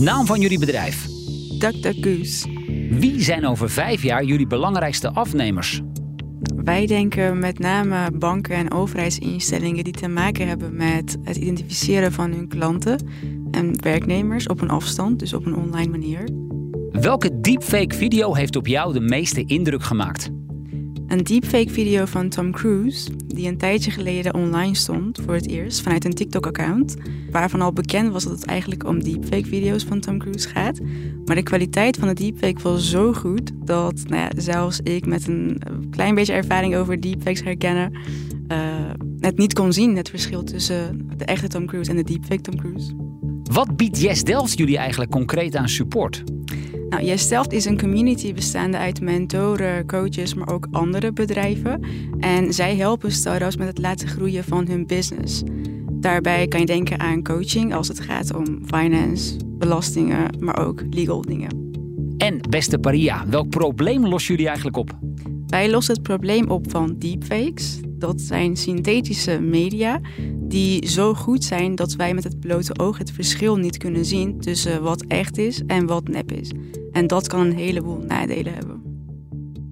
Naam van jullie bedrijf. DuckDuckGoose. Wie zijn over vijf jaar jullie belangrijkste afnemers? Wij denken met name banken en overheidsinstellingen die te maken hebben met het identificeren van hun klanten en werknemers op een afstand, dus op een online manier. Welke deepfake video heeft op jou de meeste indruk gemaakt? Een deepfake video van Tom Cruise, die een tijdje geleden online stond voor het eerst vanuit een TikTok-account, waarvan al bekend was dat het eigenlijk om deepfake video's van Tom Cruise gaat. Maar de kwaliteit van de deepfake was zo goed dat nou ja, zelfs ik met een klein beetje ervaring over deepfakes herkennen, uh, het niet kon zien, het verschil tussen de echte Tom Cruise en de deepfake Tom Cruise. Wat biedt Yes Delft jullie eigenlijk concreet aan support? Nou, Jestelft is een community bestaande uit mentoren, coaches, maar ook andere bedrijven. En zij helpen startups met het laten groeien van hun business. Daarbij kan je denken aan coaching als het gaat om finance, belastingen, maar ook legal dingen. En beste Paria, welk probleem lossen jullie eigenlijk op? Wij lossen het probleem op van deepfakes. Dat zijn synthetische media die zo goed zijn dat wij met het blote oog het verschil niet kunnen zien tussen wat echt is en wat nep is. En dat kan een heleboel nadelen hebben.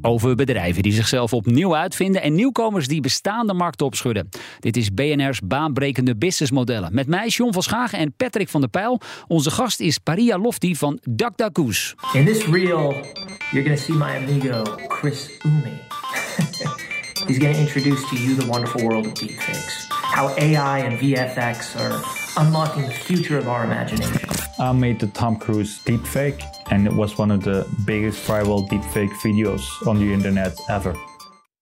Over bedrijven die zichzelf opnieuw uitvinden en nieuwkomers die bestaande markten opschudden. Dit is BNR's baanbrekende businessmodellen. Met mij John van Schagen en Patrick van der Pijl. Onze gast is Paria Lofty van DuckDuckGoose. In this reel, you're going to see my amigo Chris Umi. He's going to introduce to you the wonderful world of deepfakes. How AI and VFX are unlocking the future of our imagination. I made the Tom Cruise deepfake, and it was one of the biggest viral deepfake videos on the internet ever.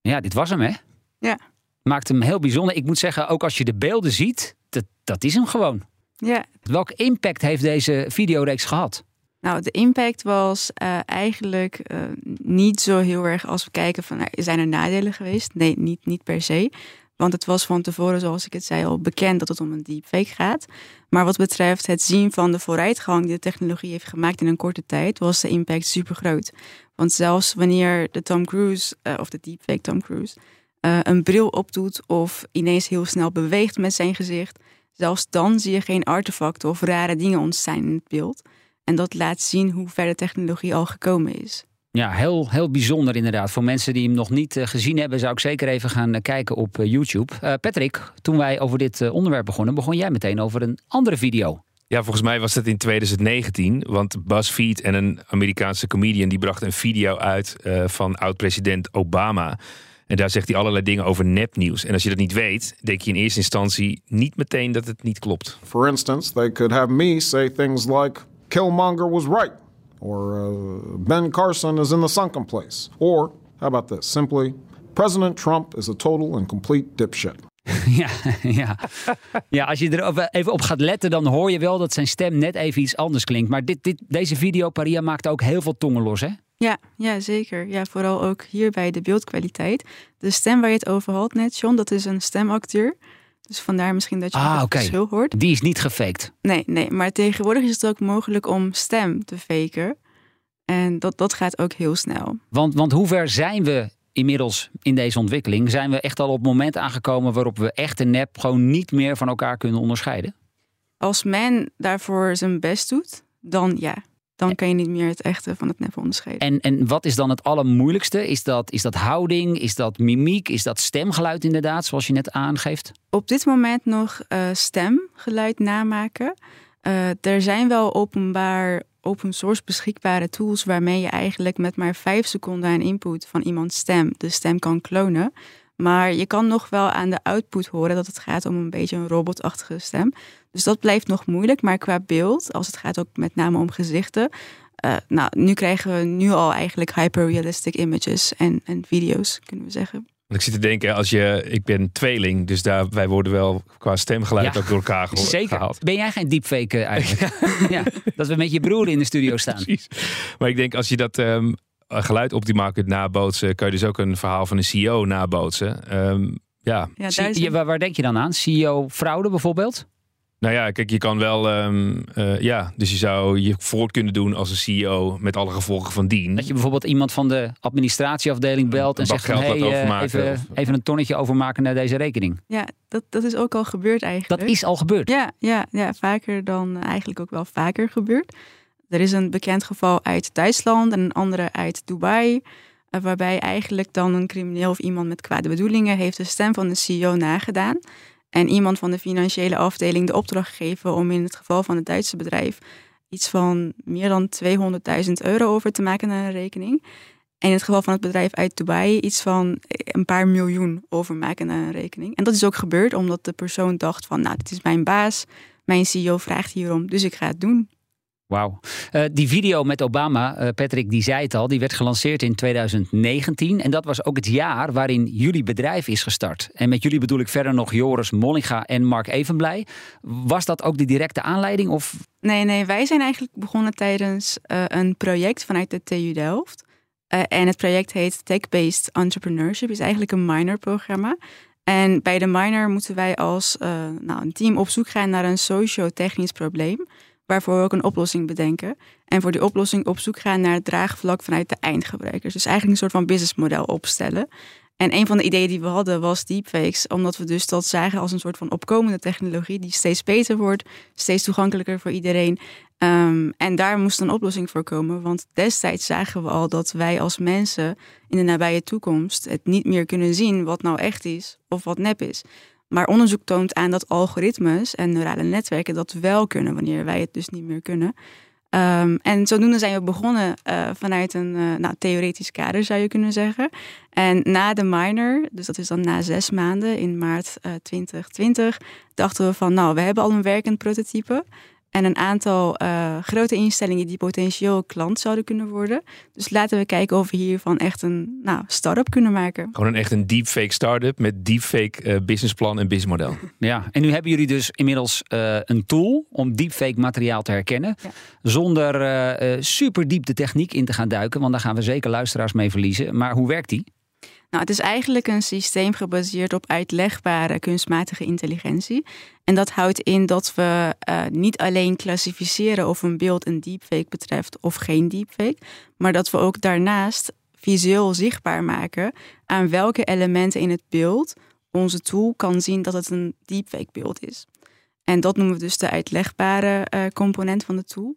Ja, dit was hem, hè? Ja. Maakt hem heel bijzonder. Ik moet zeggen, ook als je de beelden ziet, dat, dat is hem gewoon. Ja. Welk impact heeft deze videoreeks gehad? Nou, de impact was uh, eigenlijk uh, niet zo heel erg als we kijken van, nou, zijn er nadelen geweest? Nee, niet, niet per se. Want het was van tevoren, zoals ik het zei, al bekend dat het om een deepfake gaat. Maar wat betreft het zien van de vooruitgang die de technologie heeft gemaakt in een korte tijd, was de impact super groot. Want zelfs wanneer de Tom Cruise, uh, of de deepfake Tom Cruise, een bril opdoet of ineens heel snel beweegt met zijn gezicht, zelfs dan zie je geen artefacten of rare dingen ontstaan in het beeld. En dat laat zien hoe ver de technologie al gekomen is. Ja, heel, heel bijzonder inderdaad. Voor mensen die hem nog niet uh, gezien hebben, zou ik zeker even gaan uh, kijken op uh, YouTube. Patrick, toen wij over dit onderwerp begonnen, begon jij meteen over een andere video. Ja, volgens mij was dat in 2019. Want BuzzFeed en een Amerikaanse comedian die bracht een video uit van oud-president Obama. En daar zegt hij allerlei dingen over nepnieuws. En als je dat niet weet, denk je in eerste instantie niet meteen dat het niet klopt. For instance, they could have me say things like Killmonger was right. Or uh, Ben Carson is in the sunken place. Or, how about this? Simply, President Trump is a total and complete dipshit. ja, ja. ja, als je er even op gaat letten, dan hoor je wel dat zijn stem net even iets anders klinkt. Maar dit, dit, deze video, Paria, maakte ook heel veel tongen los, hè? Ja, ja, zeker. Ja, vooral ook hier bij de beeldkwaliteit. De stem waar je het over had net, John, dat is een stemacteur. Dus vandaar misschien dat je ah, het okay. verschil hoort. Die is niet gefaked. Nee, nee, maar tegenwoordig is het ook mogelijk om stem te faken. En dat, dat gaat ook heel snel. Want, want hoe ver zijn we inmiddels in deze ontwikkeling? Zijn we echt al op het moment aangekomen waarop we echt en nep gewoon niet meer van elkaar kunnen onderscheiden? Als men daarvoor zijn best doet, dan ja. Dan kan je niet meer het echte van het nep onderscheiden. En, en wat is dan het allermoeilijkste? Is dat, is dat houding? Is dat mimiek? Is dat stemgeluid inderdaad, zoals je net aangeeft? Op dit moment nog uh, stemgeluid namaken. Uh, er zijn wel openbaar open source beschikbare tools waarmee je eigenlijk met maar vijf seconden aan input van iemands stem de stem kan klonen. Maar je kan nog wel aan de output horen dat het gaat om een beetje een robotachtige stem. Dus dat blijft nog moeilijk. Maar qua beeld, als het gaat ook met name om gezichten. Uh, nou, nu krijgen we nu al eigenlijk hyperrealistic images en, en video's, kunnen we zeggen. Want ik zit te denken, als je, ik ben tweeling, dus daar, wij worden wel qua stemgeluid Ja. ook door elkaar geho- Zeker. gehaald. Ben jij geen deepfake eh, eigenlijk? ja, dat we met je broer in de studio staan. Precies. Maar ik denk, als je dat ehm, geluid optimaal kunt nabootsen, kan je dus ook een verhaal van een CEO nabootsen. Ehm, ja, een- waar, waar denk je dan aan? CEO fraude bijvoorbeeld? nou ja, kijk, je kan wel, ehm, eh, ja, dus je zou je voor kunnen doen als een CEO met alle gevolgen van dien. Dat je bijvoorbeeld iemand van de administratieafdeling belt en zegt van, hey, eh, even, of- even een tonnetje overmaken naar deze rekening. ja dat, dat is ook al gebeurd eigenlijk. Dat is al gebeurd. Ja, ja, ja, vaker dan eh, eigenlijk ook wel vaker gebeurd. Er is een bekend geval uit Duitsland en een andere uit Dubai. eh, waarbij eigenlijk dan een crimineel of iemand met kwade bedoelingen heeft de stem van de CEO nagedaan. En iemand van de financiële afdeling de opdracht gegeven om in het geval van het Duitse bedrijf iets van meer dan 200.000 euro over te maken naar een rekening. En in het geval van het bedrijf uit Dubai iets van een paar miljoen overmaken naar een rekening. En dat is ook gebeurd omdat de persoon dacht van, nou, dit is mijn baas, mijn CEO vraagt hierom, dus ik ga het doen. Wauw. Eh, die video met Obama, eh, Patrick, die zei het al, die werd gelanceerd in 2019. En dat was ook het jaar waarin jullie bedrijf is gestart. En met jullie bedoel ik verder nog Joris Mollinga en Mark Evenblij. Was dat ook de directe aanleiding? Of Nee, nee, wij zijn eigenlijk begonnen tijdens eh, een project vanuit de TU Delft. En het project heet Tech-Based Entrepreneurship, is eigenlijk een minor-programma. En bij de minor moeten wij als nou, een team op zoek gaan naar een socio-technisch probleem, waarvoor we ook een oplossing bedenken. En voor die oplossing op zoek gaan naar het draagvlak vanuit de eindgebruikers. Dus eigenlijk een soort van businessmodel opstellen. En een van de ideeën die we hadden was deepfakes, omdat we dus dat zagen als een soort van opkomende technologie die steeds beter wordt, steeds toegankelijker voor iedereen. Ehm, en daar moest een oplossing voor komen, want destijds zagen we al dat wij als mensen in de nabije toekomst het niet meer kunnen zien wat nou echt is of wat nep is. Maar onderzoek toont aan dat algoritmes en neurale netwerken dat wel kunnen wanneer wij het dus niet meer kunnen. Ehm, en zodoende zijn we begonnen eh, vanuit een eh, nou, theoretisch kader, zou je kunnen zeggen. En na de minor, dus dat is dan na zes maanden in maart eh, 2020, dachten we van, nou, we hebben al een werkend prototype. En een aantal eh, grote instellingen die potentieel klant zouden kunnen worden. Dus laten we kijken of we hiervan echt een nou, start-up kunnen maken. Gewoon een echt een deepfake start-up met deepfake eh, businessplan en businessmodel. Ja, en nu hebben jullie dus inmiddels eh, een tool om deepfake materiaal te herkennen. Ja. Zonder eh, eh, super diep de techniek in te gaan duiken, want daar gaan we zeker luisteraars mee verliezen. Maar hoe werkt die? Nou, het is eigenlijk een systeem gebaseerd op uitlegbare kunstmatige intelligentie. En dat houdt in dat we eh, niet alleen klassificeren of een beeld een deepfake betreft of geen deepfake, maar dat we ook daarnaast visueel zichtbaar maken aan welke elementen in het beeld onze tool kan zien dat het een deepfake beeld is. En dat noemen we dus de uitlegbare eh, component van de tool.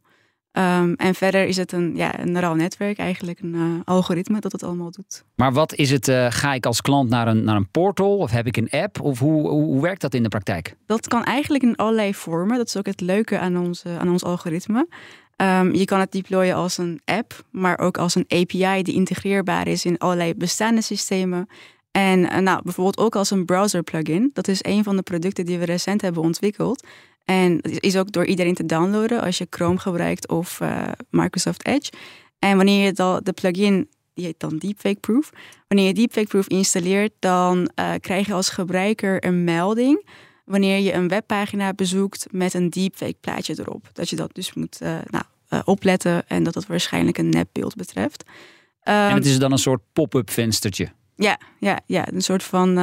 Ehm, en verder is het een, ja, een neuraal netwerk, eigenlijk een eh, algoritme dat het allemaal doet. Maar wat is het? eh, ga ik als klant naar een, naar een portal of heb ik een app? Of hoe, hoe, hoe werkt dat in de praktijk? Dat kan eigenlijk in allerlei vormen. Dat is ook het leuke aan ons, eh, aan ons algoritme. Ehm, je kan het deployen als een app, maar ook als een API die integreerbaar is in allerlei bestaande systemen. En eh, nou, bijvoorbeeld ook als een browser plugin. Dat is een van de producten die we recent hebben ontwikkeld. En dat is- ook door iedereen te downloaden als je Chrome gebruikt of eh, Microsoft Edge. En wanneer je dan de plugin, die heet dan Deepfake Proof. Wanneer je Deepfake Proof installeert, dan eh, krijg je als gebruiker een melding wanneer je een webpagina bezoekt met een deepfake plaatje erop. Dat je dat dus moet eh, nou, opletten en dat het waarschijnlijk een nepbeeld betreft. Ehm, en het is dan een soort pop-up venstertje. ja, ja, ja, een soort van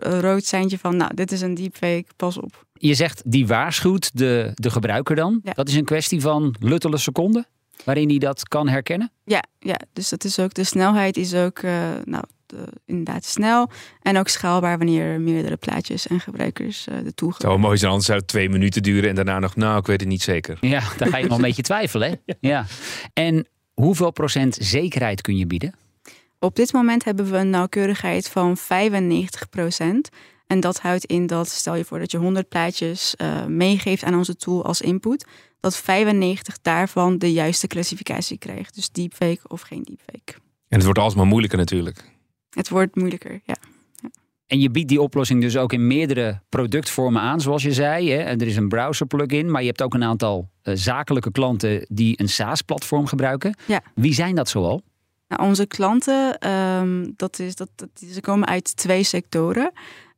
rood seintje van, nou, dit is een deepfake, pas op. Je zegt die waarschuwt de, de gebruiker dan. Ja. Dat is een kwestie van luttele seconden waarin hij dat kan herkennen. Ja, ja, dus dat is ook, de snelheid is ook, eh, nou, de- inderdaad snel en ook schaalbaar wanneer er meerdere plaatjes en gebruikers eh, de zou wel mooi zijn, anders zou het twee minuten duren en daarna nog, nou, ik weet het niet zeker. Ja, daar ga je nog een beetje twijfelen. Hè? Ja. En hoeveel procent zekerheid kun je bieden? Op dit moment hebben we een nauwkeurigheid van 95%. En dat houdt in dat, stel je voor dat je 100 plaatjes eh, meegeeft aan onze tool als input, dat 95 daarvan de juiste klassificatie krijgt. Dus deepfake of geen deepfake. En het wordt alsmaar moeilijker natuurlijk. Het wordt moeilijker, ja. En je biedt die oplossing dus ook in meerdere productvormen aan, zoals je zei. Hè? En er is een browser plugin, maar je hebt ook een aantal eh, zakelijke klanten die een SaaS-platform gebruiken. Ja. Wie zijn dat zoal? Nou, onze klanten, ehm, dat is, dat, dat, ze komen uit twee sectoren.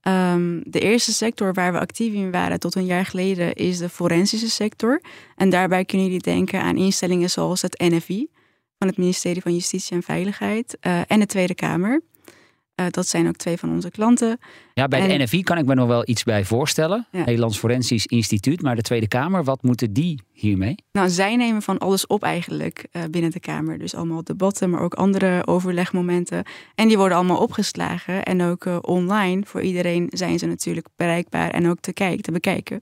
Ehm, de eerste sector waar we actief in waren tot een jaar geleden is de forensische sector. En daarbij kunnen jullie denken aan instellingen zoals het NFI van het ministerie van Justitie en Veiligheid uh, en de Tweede Kamer. Uh, dat zijn ook twee van onze klanten. Ja, bij en... de NFI kan ik me nog wel iets bij voorstellen. Ja. Nederlands Forensisch Instituut. Maar de Tweede Kamer, wat moeten die hiermee? Nou, zij nemen van alles op eigenlijk uh, binnen de Kamer. Dus allemaal debatten, maar ook andere overlegmomenten. En die worden allemaal opgeslagen. En ook uh, online voor iedereen zijn ze natuurlijk bereikbaar en ook te, kijken, te bekijken.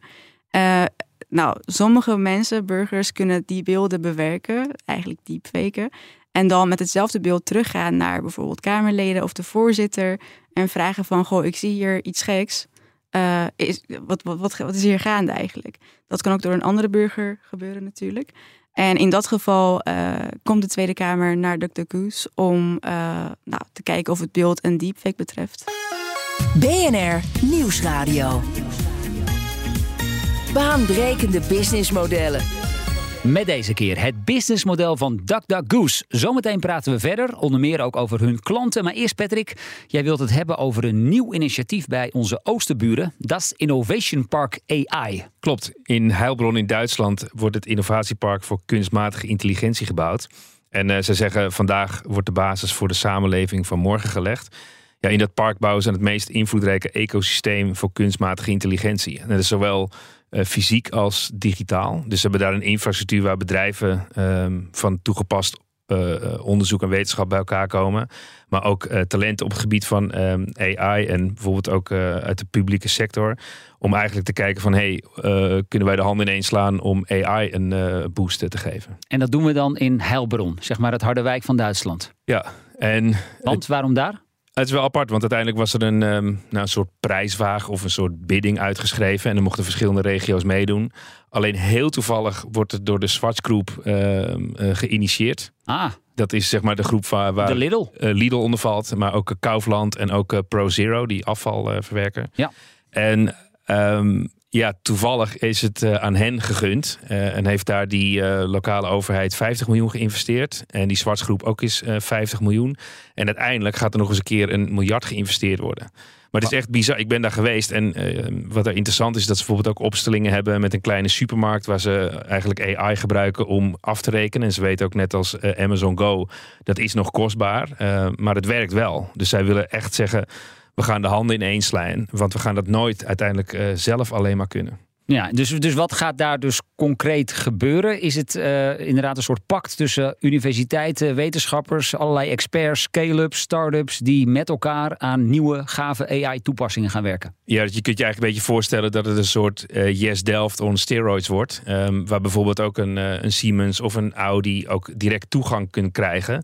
nou, sommige mensen, burgers, kunnen die beelden bewerken, eigenlijk deepfaken. En dan met hetzelfde beeld teruggaan naar bijvoorbeeld Kamerleden of de voorzitter. En vragen van, goh, ik zie hier iets geks. Uh, is, wat, wat, wat, wat, is hier gaande eigenlijk? Dat kan ook door een andere burger gebeuren natuurlijk. En in dat geval uh, komt de Tweede Kamer naar DuckDuckGoose om uh, nou, te kijken of het beeld een deepfake betreft. BNR Nieuwsradio. Baanbrekende businessmodellen. Met deze keer het businessmodel van DuckDuckGoose. Zometeen praten we verder, onder meer ook over hun klanten. Maar eerst Patrick, jij wilt het hebben over een nieuw initiatief bij onze oosterburen. Dat Innovation Park AI. Klopt, in Heilbronn in Duitsland wordt het innovatiepark voor kunstmatige intelligentie gebouwd. En uh, ze zeggen vandaag wordt de basis voor de samenleving van morgen gelegd. Ja, in dat park bouwen ze het meest invloedrijke ecosysteem voor kunstmatige intelligentie. En dat is zowel fysiek als digitaal. Dus ze hebben daar een infrastructuur waar bedrijven uh, van toegepast uh, onderzoek en wetenschap bij elkaar komen. Maar ook talenten op het gebied van ehm, AI en bijvoorbeeld ook uit de publieke sector. Om eigenlijk te kijken van hey, kunnen wij de handen ineens slaan om AI een boost te geven. En dat doen we dan in Heilbronn, zeg maar het Harderwijk van Duitsland. Ja, en. Want waarom daar? Het is wel apart, want uiteindelijk was er een, um, nou, een soort prijsvraag of een soort bidding uitgeschreven. En er mochten verschillende regio's meedoen. Alleen heel toevallig wordt het door de Zwartsgroep uh, uh, geïnitieerd. Ah. Dat is zeg maar de groep waar, waar de Lidl. Uh, Lidl onder valt. Maar ook Kaufland en ook ProZero, die afval verwerken. Ja. En um, ja, toevallig is het uh, aan hen gegund. Uh, en heeft daar die uh, lokale overheid 50 miljoen geïnvesteerd. En die zwartsgroep ook eens 50 miljoen. En uiteindelijk gaat er nog eens een keer een miljard geïnvesteerd worden. Maar het is echt bizar. Ik ben daar geweest. En wat er interessant is, dat ze bijvoorbeeld ook opstellingen hebben met een kleine supermarkt. Waar ze eigenlijk AI gebruiken om af te rekenen. En ze weten ook net als Amazon Go, dat is nog kostbaar. maar het werkt wel. Dus zij willen echt zeggen we gaan de handen ineens slaan. Want we gaan dat nooit uiteindelijk uh, zelf alleen maar kunnen. Ja, dus, dus wat gaat daar dus concreet gebeuren? Is het uh, inderdaad een soort pact tussen universiteiten, wetenschappers, allerlei experts, scale-ups, start-ups die met elkaar aan nieuwe gave AI-toepassingen gaan werken? Ja, je kunt je eigenlijk een beetje voorstellen dat het een soort uh, Yes Delft on steroids wordt. Um, waar bijvoorbeeld ook een, uh, een Siemens of een Audi ook direct toegang kunnen krijgen.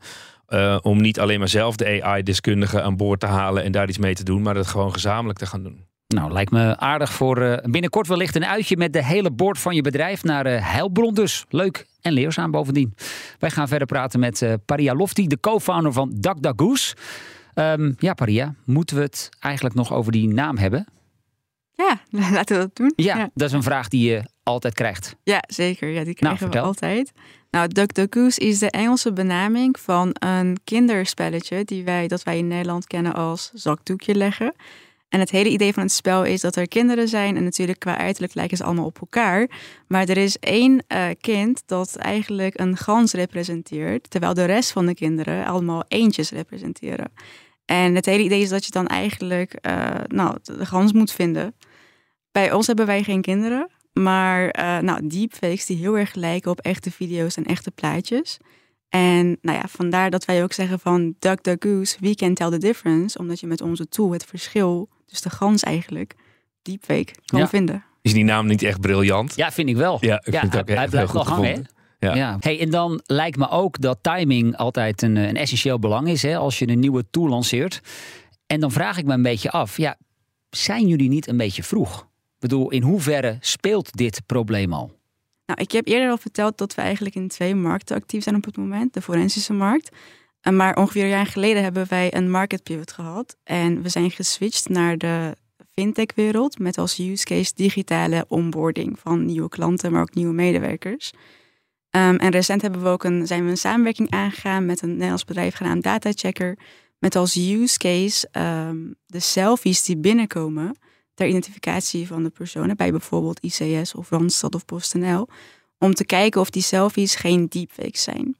Uh, om niet alleen maar zelf de AI-deskundigen aan boord te halen en daar iets mee te doen, maar het gewoon gezamenlijk te gaan doen. Nou, lijkt me aardig voor uh, binnenkort wellicht een uitje met de hele boord van je bedrijf naar uh, Heilbron dus. Leuk en leerzaam bovendien. Wij gaan verder praten met uh, Paria Lofty, de co-founder van DuckDuckGoose. Um, ja, Paria, moeten we het eigenlijk nog over die naam hebben? Ja, laten we dat doen. Ja, ja. dat is een vraag die je altijd krijgt. Ja, zeker. Ja, die krijgen nou, we altijd. Nou, DuckDuckGoose is de Engelse benaming van een kinderspelletje die wij, dat wij in Nederland kennen als zakdoekje leggen. En het hele idee van het spel is dat er kinderen zijn en natuurlijk qua uiterlijk lijken ze allemaal op elkaar. Maar er is één uh, kind dat eigenlijk een gans representeert, terwijl de rest van de kinderen allemaal eentjes representeren. En het hele idee is dat je dan eigenlijk uh, nou, de gans moet vinden. Bij ons hebben wij geen kinderen, maar uh, nou, deepfakes die heel erg lijken op echte video's en echte plaatjes. En nou ja, vandaar dat wij ook zeggen van duck, duck, goose, we can tell the difference. Omdat je met onze tool het verschil, dus de gans eigenlijk, deepfake kan vinden. Is die naam niet echt briljant? Ja, vind ik wel. Ja, ik ja, vind het ook hij, heel blijft goed wel hangen, gevonden. Ja. Ja. Hey, en dan lijkt me ook dat timing altijd een, een essentieel belang is hè, als je een nieuwe tool lanceert. En dan vraag ik me een beetje af, ja, zijn jullie niet een beetje vroeg? Bedoel, in hoeverre speelt dit probleem al? Nou, ik heb eerder al verteld dat we eigenlijk in twee markten actief zijn op het moment. De forensische markt. Maar ongeveer een jaar geleden hebben wij een market pivot gehad. En we zijn geswitcht naar de fintech-wereld met als use case digitale onboarding van nieuwe klanten, maar ook nieuwe medewerkers. Ehm, en recent hebben we ook een, zijn we een samenwerking aangegaan met een Nederlands bedrijf genaamd DataChecker. Met als use case ehm, de selfies die binnenkomen ter identificatie van de personen bij bijvoorbeeld ICS of Randstad of PostNL. Om te kijken of die selfies geen deepfakes zijn.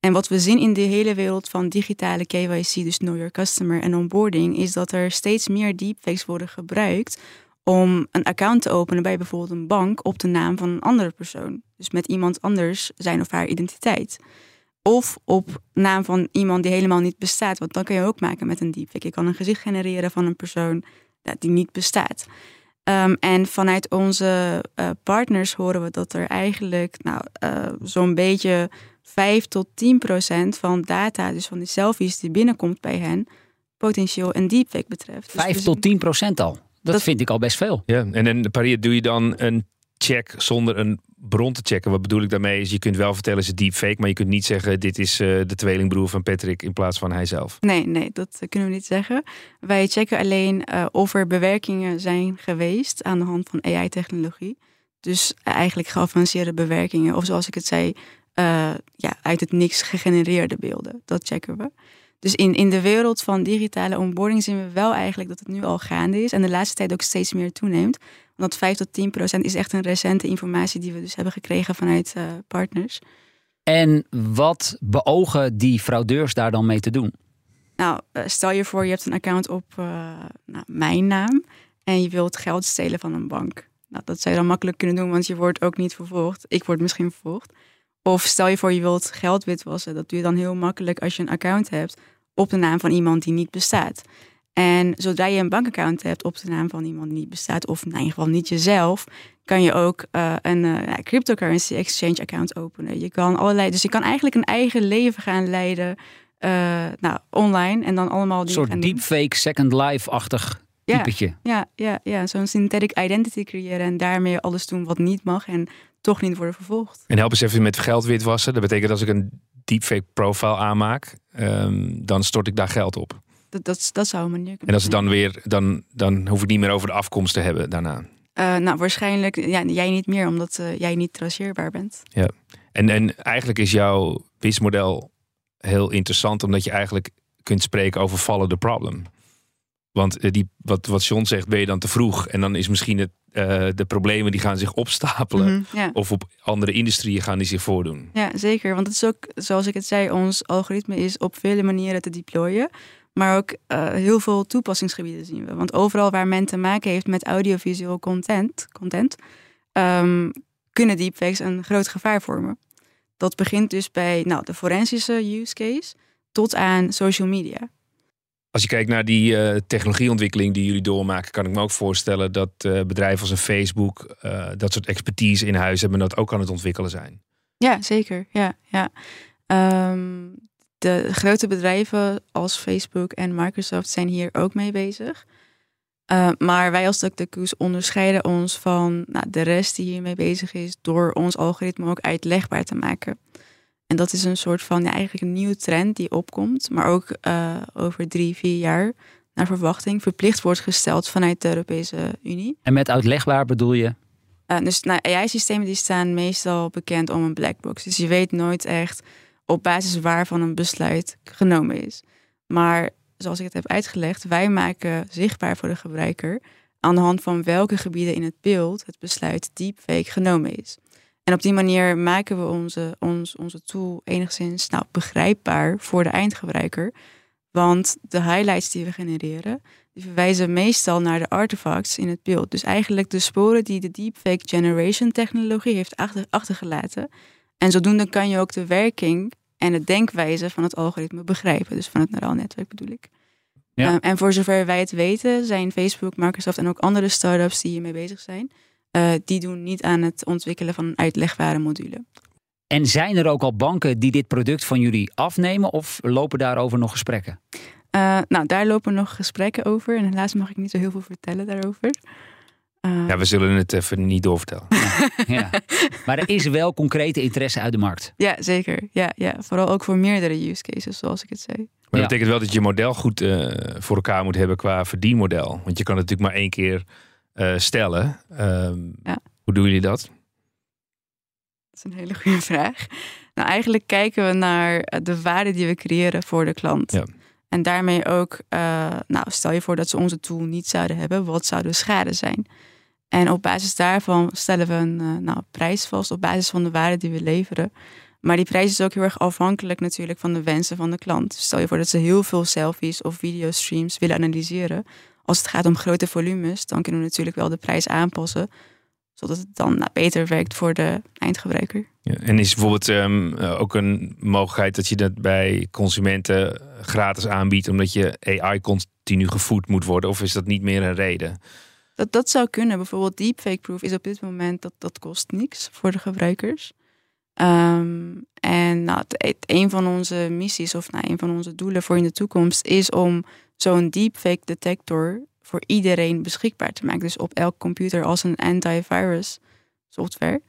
En wat we zien in de hele wereld van digitale KYC, dus Know Your Customer en onboarding, is dat er steeds meer deepfakes worden gebruikt om een account te openen bij bijvoorbeeld een bank op de naam van een andere persoon. Dus met iemand anders zijn of haar identiteit. Of op naam van iemand die helemaal niet bestaat. Want dan kun je ook maken met een deepfake. Je kan een gezicht genereren van een persoon die niet bestaat. Ehm, en vanuit onze uh, partners horen we dat er eigenlijk nou, uh, zo'n beetje 5 tot 10 procent van data, dus van die selfies die binnenkomt bij hen, potentieel een deepfake betreft. 5 dus tot 10 procent al. Dat, dat, vind ik al best veel. Ja, en in Paris doe je dan een check zonder een bron te checken. Wat bedoel ik daarmee is, je kunt wel vertellen het deepfake, maar je kunt niet zeggen dit is uh, de tweelingbroer van Patrick in plaats van hijzelf. Nee, nee, dat kunnen we niet zeggen. Wij checken alleen uh, of er bewerkingen zijn geweest aan de hand van AI-technologie. Dus eigenlijk geavanceerde bewerkingen, of zoals ik het zei, ja, uit het niks gegenereerde beelden. Dat checken we. Dus in, in de wereld van digitale onboarding zien we wel eigenlijk dat het nu al gaande is. En de laatste tijd ook steeds meer toeneemt. Want 5 tot 10 procent is echt een recente informatie die we dus hebben gekregen vanuit uh, partners. En wat beogen die fraudeurs daar dan mee te doen? Nou, uh, stel je voor je hebt een account op uh, nou, mijn naam en je wilt geld stelen van een bank. Nou, dat zou je dan makkelijk kunnen doen, want je wordt ook niet vervolgd. Ik word misschien vervolgd. Of stel je voor je wilt geld witwassen. Dat doe je dan heel makkelijk als je een account hebt op de naam van iemand die niet bestaat. En zodra je een bankaccount hebt op de naam van iemand die niet bestaat, of in ieder geval niet jezelf, kan je ook uh, een uh, cryptocurrency exchange account openen. Je kan allerlei, dus je kan eigenlijk een eigen leven gaan leiden, uh, nou, online en dan allemaal Een soort deepfake second life-achtig typetje. Ja, ja, ja, ja. zo'n synthetic identity creëren en daarmee alles doen wat niet mag en toch niet worden vervolgd. En help eens even met geld witwassen. Dat betekent als ik een deepfake profile aanmaak, um, dan stort ik daar geld op. Dat, dat, dat zou een manier kunnen En als het dan weer, dan, dan hoef ik niet meer over de afkomst te hebben daarna. Uh, nou, waarschijnlijk ja, jij niet meer, omdat uh, jij niet traceerbaar bent. Ja, en, en eigenlijk is jouw businessmodel heel interessant, omdat je eigenlijk kunt spreken over follow the problem. Want uh, die, wat, wat John zegt, ben je dan te vroeg. En dan is misschien het, uh, de problemen die gaan zich opstapelen. Mm -hmm, ja. Of op andere industrieën gaan die zich voordoen. Ja, zeker. Want het is ook, zoals ik het zei, ons algoritme is op vele manieren te deployen. Maar ook uh, heel veel toepassingsgebieden zien we. Want overal waar men te maken heeft met audiovisueel content, content um, kunnen deepfakes een groot gevaar vormen. Dat begint dus bij nou, de forensische use case tot aan social media. Als je kijkt naar die uh, technologieontwikkeling die jullie doormaken, kan ik me ook voorstellen dat uh, bedrijven als een Facebook uh, dat soort expertise in huis hebben en dat ook aan het ontwikkelen zijn. Ja, zeker. Ja, ja. Um, de grote bedrijven als Facebook en Microsoft zijn hier ook mee bezig. Maar wij als DuckDuckGoose onderscheiden ons van nou, de rest die hiermee bezig is door ons algoritme ook uitlegbaar te maken. En dat is een soort van ja, eigenlijk een nieuwe trend die opkomt, maar ook uh, over drie, vier jaar naar verwachting verplicht wordt gesteld vanuit de Europese Unie. En met uitlegbaar bedoel je? Uh, dus nou, AI-systemen die staan meestal bekend om een black box. Dus je weet nooit echt op basis waarvan een besluit genomen is. Maar zoals ik het heb uitgelegd, wij maken zichtbaar voor de gebruiker aan de hand van welke gebieden in het beeld het besluit deepfake genomen is. En op die manier maken we onze, ons, onze tool enigszins nou, begrijpbaar voor de eindgebruiker. Want de highlights die we genereren, die verwijzen meestal naar de artefacts in het beeld. Dus eigenlijk de sporen die de deepfake generation technologie heeft achter, achtergelaten. En zodoende kan je ook de werking en de denkwijze van het algoritme begrijpen. Dus van het neuraal netwerk bedoel ik. Ja. Um, en voor zover wij het weten, zijn Facebook, Microsoft en ook andere startups die hiermee bezig zijn, uh, die doen niet aan het ontwikkelen van een uitlegbare module. En zijn er ook al banken die dit product van jullie afnemen of lopen daarover nog gesprekken? Uh, nou, daar lopen nog gesprekken over. En helaas mag ik niet zo heel veel vertellen daarover. Uh, ja, we zullen het even niet doorvertellen. ja. Maar er is wel concrete interesse uit de markt. Ja, zeker. Ja, ja. Vooral ook voor meerdere use cases, zoals ik het zei. Maar dat ja. betekent wel dat je model goed uh, voor elkaar moet hebben qua verdienmodel. Want je kan het natuurlijk maar één keer uh, stellen. Um, ja. Hoe doen jullie dat? Dat is een hele goede vraag. Nou, eigenlijk kijken we naar eh, de waarde die we creëren voor de klant. Ja. En daarmee ook, uh, nou, stel je voor dat ze onze tool niet zouden hebben, wat zou de schade zijn? En op basis daarvan stellen we een uh, nou, prijs vast op basis van de waarde die we leveren. Maar die prijs is ook heel erg afhankelijk natuurlijk van de wensen van de klant. Stel je voor dat ze heel veel selfies of videostreams willen analyseren. Als het gaat om grote volumes, dan kunnen we natuurlijk wel de prijs aanpassen. Zodat het dan nou, beter werkt voor de eindgebruiker. Ja, en is bijvoorbeeld um, ook een mogelijkheid dat je dat bij consumenten gratis aanbiedt, omdat je AI continu gevoed moet worden? Of is dat niet meer een reden? Dat, dat zou kunnen. Bijvoorbeeld deepfake proof is op dit moment dat dat kost niks voor de gebruikers. Um, en nou, het, een van onze missies of nou, een van onze doelen voor in de toekomst is om zo'n deepfake detector voor iedereen beschikbaar te maken. Dus op elk computer als een antivirus software.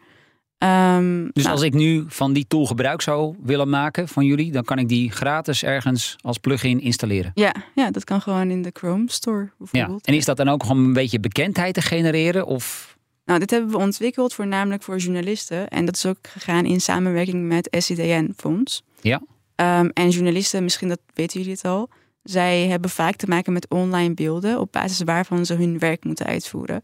Um, dus nou, als ik nu van die tool gebruik zou willen maken van jullie, dan kan ik die gratis ergens als plugin installeren. Ja, ja dat kan gewoon in de Chrome Store bijvoorbeeld. Ja. En is dat dan ook om een beetje bekendheid te genereren? Of nou, dit hebben we ontwikkeld voornamelijk voor journalisten. En dat is ook gegaan in samenwerking met SCDN Fonds. Ja. Um, en journalisten, misschien dat weten jullie het al, zij hebben vaak te maken met online beelden op basis waarvan ze hun werk moeten uitvoeren.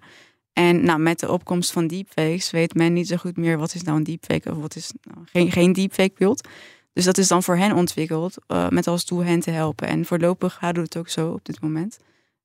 En nou, met de opkomst van deepfakes weet men niet zo goed meer wat is nou een deepfake of wat is nou geen, geen deepfake beeld. Dus dat is dan voor hen ontwikkeld uh, met als doel hen te helpen. En voorlopig houden we het ook zo op dit moment.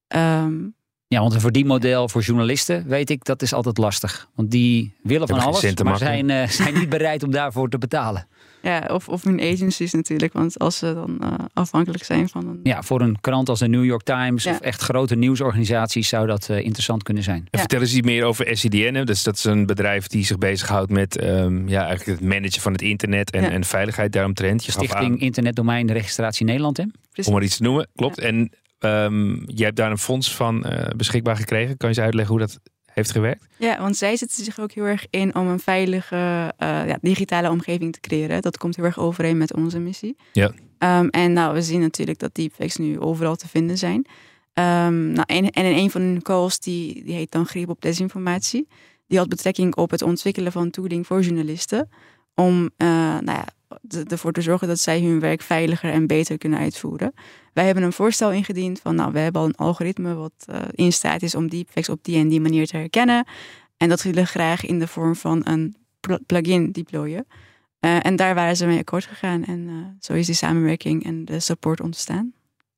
Um, ja, want een verdienmodel voor journalisten, weet ik, dat is altijd lastig. Want die willen van alles, maar zijn, uh, zijn niet bereid om daarvoor te betalen. Ja, of, of hun agencies natuurlijk. Want als ze dan uh, afhankelijk zijn van een... Ja, voor een krant als de New York Times ja. of echt grote nieuwsorganisaties zou dat uh, interessant kunnen zijn. Ja. Vertel eens iets meer over SCDN. Dus dat is een bedrijf die zich bezighoudt met um, ja, eigenlijk het managen van het internet en, ja. en veiligheid daaromtrent. Je Stichting Internetdomein Registratie Nederland, hè? Om maar iets te noemen, klopt. En Um, jij hebt daar een fonds van uh, beschikbaar gekregen. Kan je eens uitleggen hoe dat heeft gewerkt? Ja, want zij zetten zich ook heel erg in om een veilige uh, ja, digitale omgeving te creëren. Dat komt heel erg overeen met onze missie. Ja. Um, en nou, we zien natuurlijk dat deepfakes nu overal te vinden zijn. Um, nou, en, en in een van hun calls, die, die heet dan Greep op Desinformatie. Die had betrekking op het ontwikkelen van tooling voor journalisten. Om uh, nou ja, ervoor te zorgen dat zij hun werk veiliger en beter kunnen uitvoeren. Wij hebben een voorstel ingediend van, nou, we hebben al een algoritme wat uh, in staat is om deepfakes op die en die manier te herkennen. En dat willen we graag in de vorm van een plugin deployen. Uh, en daar waren ze mee akkoord gegaan. En uh, zo is die samenwerking en de support ontstaan.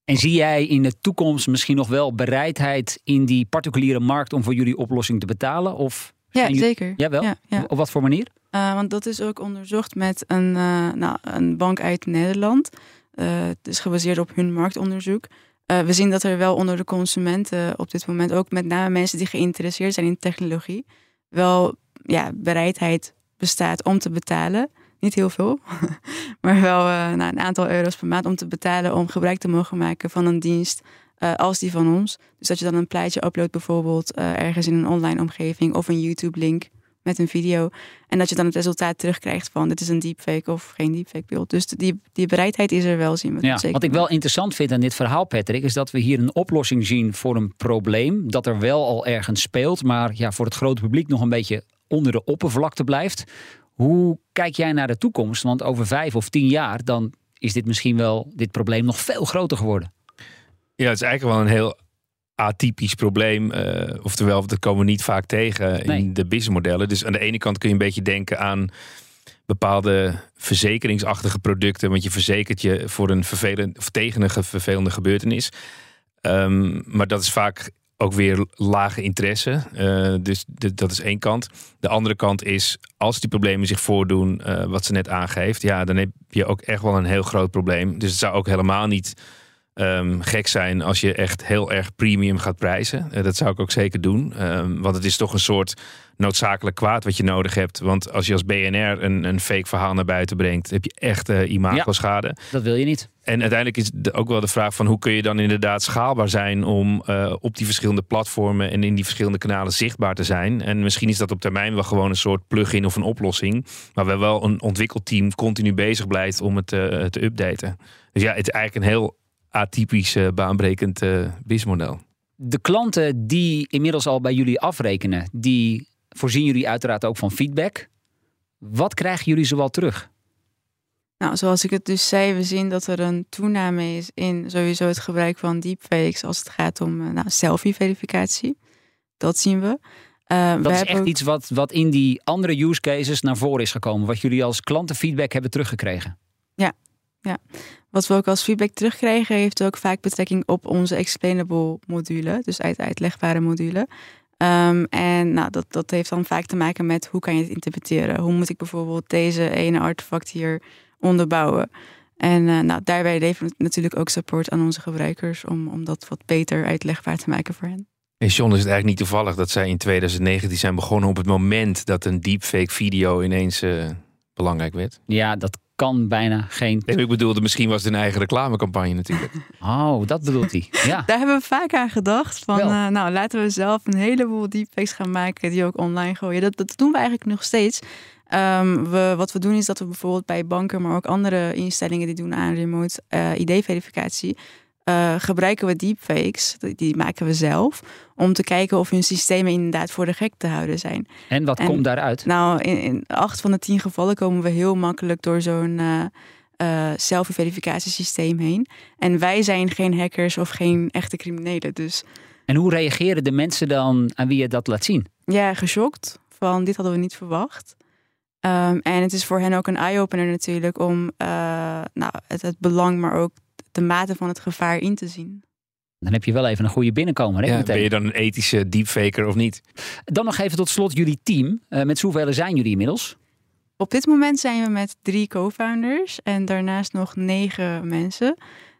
En zie jij in de toekomst misschien nog wel bereidheid in die particuliere markt om voor jullie oplossing te betalen? Of ja, zeker. Jawel? Ja, ja. Op wat voor manier? Uh, want dat is ook onderzocht met een, uh, nou, een bank uit Nederland. Uh, het is gebaseerd op hun marktonderzoek. we zien dat er wel onder de consumenten op dit moment, ook met name mensen die geïnteresseerd zijn in technologie, wel ja, bereidheid bestaat om te betalen. Niet heel veel, maar wel nou, een aantal euro's per maand om te betalen om gebruik te mogen maken van een dienst als die van ons. Dus dat je dan een plaatje uploadt bijvoorbeeld ergens in een online omgeving of een YouTube-link met een video. En dat je dan het resultaat terugkrijgt van dit is een deepfake of geen deepfake beeld. Dus die, die bereidheid is er wel, zien we. Ja, zeker. wat ik wel interessant vind aan dit verhaal, Patrick, is dat we hier een oplossing zien voor een probleem dat er wel al ergens speelt, maar ja, voor het grote publiek nog een beetje onder de oppervlakte blijft. Hoe kijk jij naar de toekomst? Want over vijf of tien jaar dan is dit misschien wel dit probleem nog veel groter geworden. Ja, het is eigenlijk wel een heel atypisch probleem. Uh, oftewel, dat komen we niet vaak tegen in de businessmodellen. Dus aan de ene kant kun je een beetje denken aan bepaalde verzekeringsachtige producten. Want je verzekert je voor een vervelend of tegen een vervelende gebeurtenis. Ehm, maar dat is vaak ook weer lage interesse. Eh, dus dat is één kant. De andere kant is, als die problemen zich voordoen, eh, wat ze net aangeeft, ja, dan heb je ook echt wel een heel groot probleem. Dus het zou ook helemaal niet ehm, gek zijn als je echt heel erg premium gaat prijzen. Eh, dat zou ik ook zeker doen. Ehm, want het is toch een soort noodzakelijk kwaad wat je nodig hebt. Want als je als BNR een, een fake verhaal naar buiten brengt, heb je echt uh, imagoschade. Dat wil je niet. En uiteindelijk is de- ook wel de vraag van hoe kun je dan inderdaad schaalbaar zijn om eh, op die verschillende platformen en in die verschillende kanalen zichtbaar te zijn. En misschien is dat op termijn wel gewoon een soort plugin of een oplossing. Maar we wel een ontwikkelteam continu bezig blijft om het te updaten. Dus ja, het is eigenlijk een heel atypisch, eh, baanbrekend uh, businessmodel. De klanten die inmiddels al bij jullie afrekenen, die voorzien jullie uiteraard ook van feedback. Wat krijgen jullie zoal terug? Nou, zoals ik het dus zei, we zien dat er een toename is in sowieso het gebruik van deepfakes als het gaat om uh, nou, selfie-verificatie. Dat zien we. Uh, dat is echt ook... iets wat, wat in die andere use cases naar voren is gekomen, wat jullie als klantenfeedback hebben teruggekregen. Ja, ja. Wat we ook als feedback terugkregen, heeft ook vaak betrekking op onze explainable module, dus uit uitlegbare module. Um, en nou, dat, dat heeft dan vaak te maken met hoe kan je het interpreteren? Hoe moet ik bijvoorbeeld deze ene artefact hier onderbouwen? En uh, nou, daarbij leveren we natuurlijk ook support aan onze gebruikers om, om dat wat beter uitlegbaar te maken voor hen. En John, is het eigenlijk niet toevallig dat zij in 2019 zijn begonnen op het moment dat een deepfake video ineens uh, belangrijk werd? Ja, dat kan bijna geen. Nee, ik bedoelde, misschien was het een eigen reclamecampagne natuurlijk. Oh, dat bedoelt hij. Ja. Daar hebben we vaak aan gedacht. Van, uh, nou, laten we zelf een heleboel deepfakes gaan maken die ook online gooien. Dat, dat doen we eigenlijk nog steeds. Um, we, wat we doen is dat we bijvoorbeeld bij banken, maar ook andere instellingen die doen aan remote uh, ID-verificatie, uh, gebruiken we deepfakes, die maken we zelf, om te kijken of hun systemen inderdaad voor de gek te houden zijn. En wat komt daaruit? Nou, in, in, acht van de tien gevallen komen we heel makkelijk door zo'n uh, uh, heen. En wij zijn geen hackers of geen echte criminelen. Dus... En hoe reageren de mensen dan aan wie je dat laat zien? Ja, geschokt. Van dit hadden we niet verwacht. Um, en het is voor hen ook een eye-opener natuurlijk om nou, het, het belang, maar ook de mate van het gevaar in te zien. Dan heb je wel even een goede binnenkomer. Hè, ja, ben je dan een ethische deepfaker of niet? Dan nog even tot slot jullie team. Uh, met hoeveel zijn jullie inmiddels? Op dit moment zijn we met drie co-founders en daarnaast nog negen mensen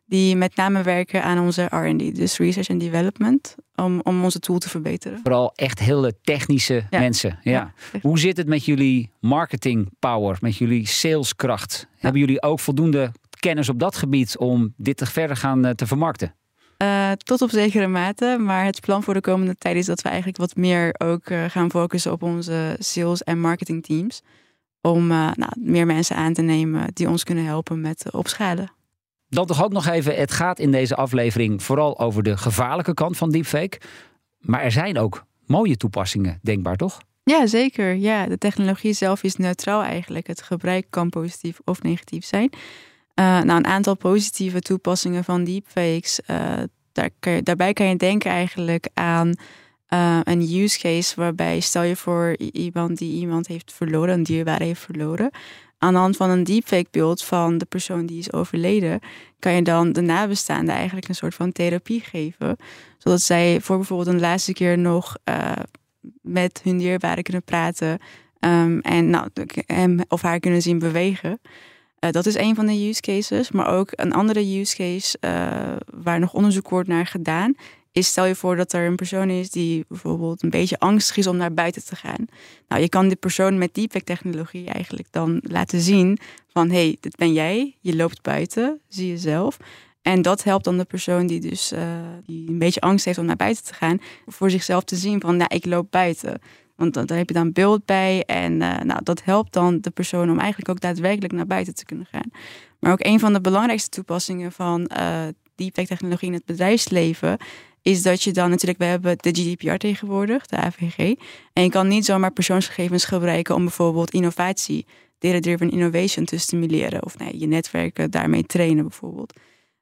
die met name werken aan onze R&D, dus research and development, om, om onze tool te verbeteren. Vooral echt hele technische ja. mensen. Ja. ja. Hoe zit het met jullie marketing power, met jullie saleskracht? Hebben jullie ook voldoende kennis op dat gebied om dit te verder gaan uh, te vermarkten? Uh, tot op zekere mate, maar het plan voor de komende tijd is dat we eigenlijk wat meer ook uh, gaan focussen op onze sales- en marketing teams. Om nou, meer mensen aan te nemen die ons kunnen helpen met opschalen. Dan toch ook nog even, het gaat in deze aflevering vooral over de gevaarlijke kant van deepfake. Maar er zijn ook mooie toepassingen denkbaar, toch? Ja, zeker. Ja, de technologie zelf is neutraal eigenlijk. Het gebruik kan positief of negatief zijn. Uh, nou, een aantal positieve toepassingen van deepfakes. Uh, daar kan je, daarbij kan je denken eigenlijk aan uh, een use case waarbij stel je voor iemand die iemand heeft verloren, een dierbare heeft verloren. Aan de hand van een deepfake beeld van de persoon die is overleden, kan je dan de nabestaanden eigenlijk een soort van therapie geven. Zodat zij voor bijvoorbeeld een laatste keer nog met hun dierbare kunnen praten um, en nou, hem of haar kunnen zien bewegen. Uh, dat is een van de use cases. Maar ook een andere use case uh, waar nog onderzoek wordt naar gedaan. Is stel je voor dat er een persoon is die bijvoorbeeld een beetje angstig is om naar buiten te gaan. Nou, je kan die persoon met deepfake technologie eigenlijk dan laten zien van hé, hey, dit ben jij, je loopt buiten, zie je zelf. En dat helpt dan de persoon die dus uh, die een beetje angst heeft om naar buiten te gaan, voor zichzelf te zien van nou, ik loop buiten. Want daar heb je dan beeld bij. En uh, nou, dat helpt dan de persoon om eigenlijk ook daadwerkelijk naar buiten te kunnen gaan. Maar ook een van de belangrijkste toepassingen van uh, deepfake technologie in het bedrijfsleven is dat je dan natuurlijk, we hebben de GDPR tegenwoordig, de AVG. En je kan niet zomaar persoonsgegevens gebruiken om bijvoorbeeld innovatie, data-driven innovation te stimuleren. Of nee, je netwerken daarmee trainen bijvoorbeeld.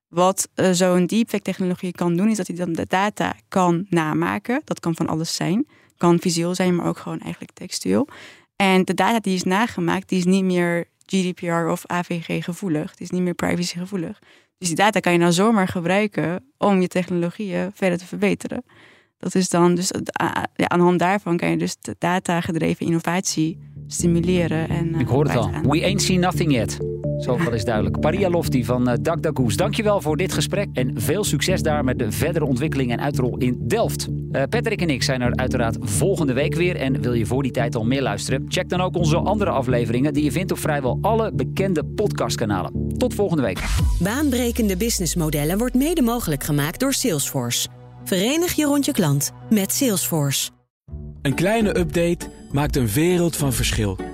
Wat uh, zo'n deepfake technologie kan doen, is dat hij dan de data kan namaken. Dat kan van alles zijn kan visueel zijn, maar ook gewoon eigenlijk textueel. En de data die is nagemaakt, die is niet meer GDPR of AVG gevoelig. Het is niet meer privacy gevoelig. Dus die data kan je nou zomaar gebruiken om je technologieën verder te verbeteren. Dat is dan dus ja, aan de hand daarvan kan je dus de data gedreven innovatie stimuleren. En, Ik hoor het al. We ain't seen nothing yet. Zoveel is duidelijk. Paria Lofti van uh, DuckDuckGoose, dankjewel voor dit gesprek. En veel succes daar met de verdere ontwikkeling en uitrol in Delft. Uh, Patrick en ik zijn er uiteraard volgende week weer. En wil je voor die tijd al meer luisteren? Check dan ook onze andere afleveringen die je vindt op vrijwel alle bekende podcastkanalen. Tot volgende week. Baanbrekende businessmodellen wordt mede mogelijk gemaakt door Salesforce. Verenig je rond je klant met Salesforce. Een kleine update maakt een wereld van verschil.